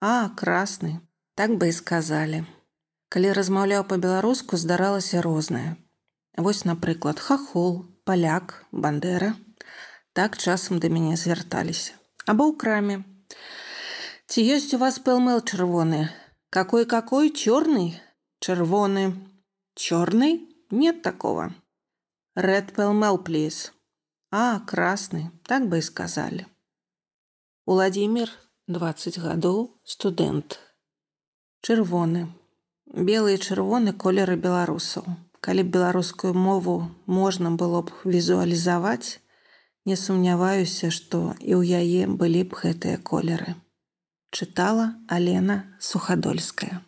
А, красны, так бы і сказалі. Калі размаўляў па-беларуску, здаралася рознае. Вось, напрыклад, хахол, паляк, бандера. Так часам да мяне звярталіся. Або ў краме. Ці ёсць у вас пэлмэл чырвоны? Какой-какой? Чёрный? Чырвоны. Чёрный? Нет такого. Red pale please. А, красный, так бы і сказалі. Уладзімир, 20 гадоў, студэнт. Чырвоны. Белы і чырвоны колеры беларусаў. Калі б беларускую мову можна было б візуалізаваць, не сумняваюся, што і ў яе былі б гэтыя колеры. Чытала Алена Сухадольская.